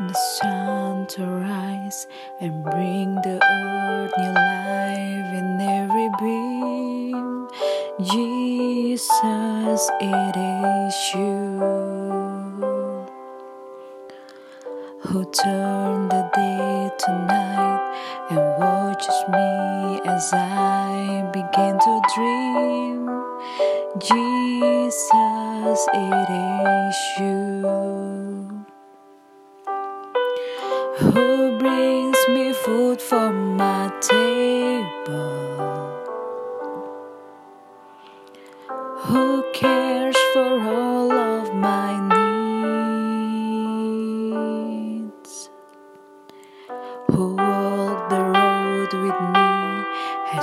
the sun to rise and bring the earth new life in every beam. Jesus, it is you who turned the day to night and watches me as I begin to dream. Jesus, it is you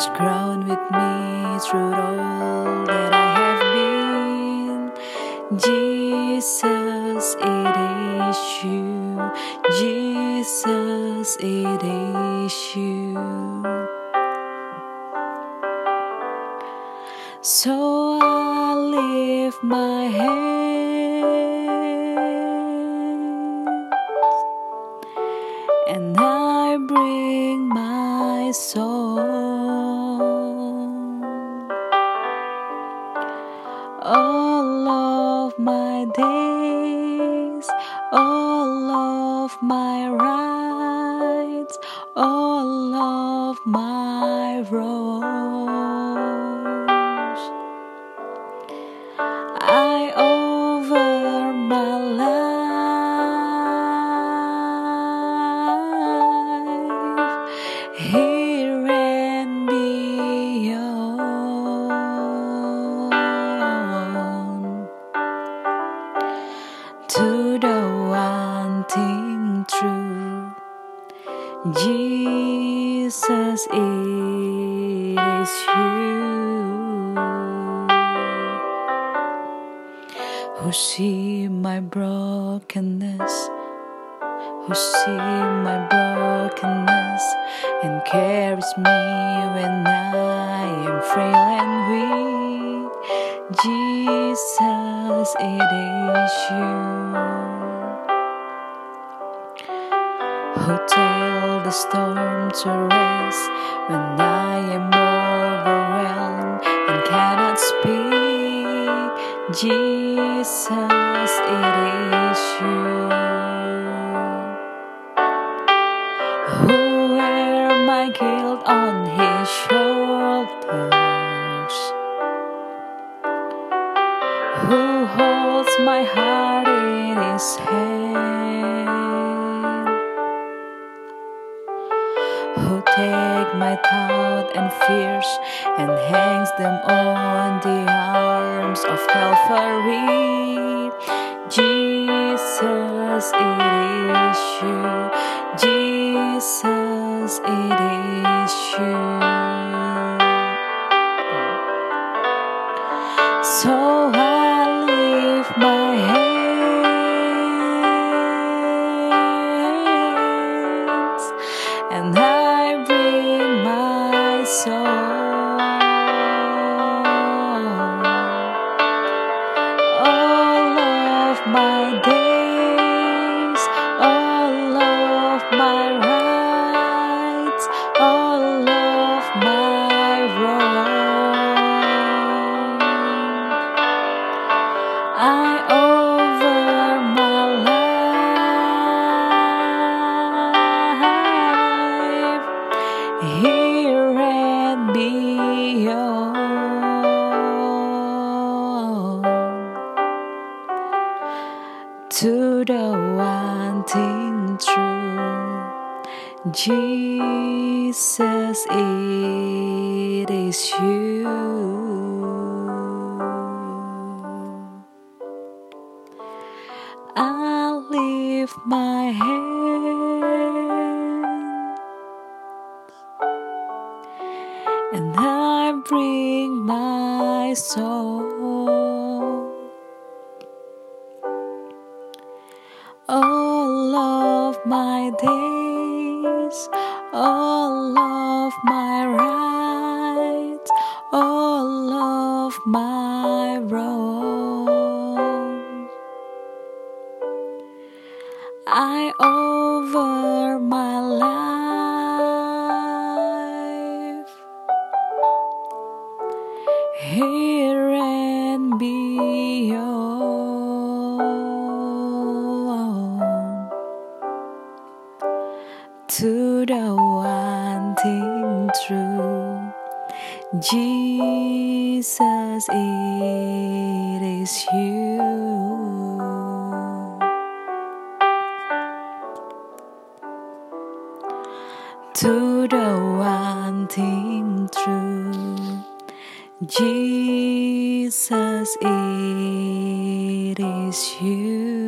has grown with me through all that I have been. Jesus, it is you. Jesus, it is you. So I lift my hands and I bring my song. My days, all of my rights, all of my wrongs. I over my life true. Jesus, is you who see my brokenness, who see my brokenness and carries me when I who tell the storm to rest when I am overwhelmed and cannot speak. Jesus, it is you who wear my guilt on his shoulders, who holds my heart in his hand take my thought and fears and hangs them on the arms of Calvary. Jesus, it is you. Jesus, it is to the one thing true. Jesus, it is you. I lift my hand and I bring my song. All of my days, all of my rights, all of my wrongs. I over my life here and beyond to the one thing true. Jesus, it is you. to the one thing true. Jesus, it is you.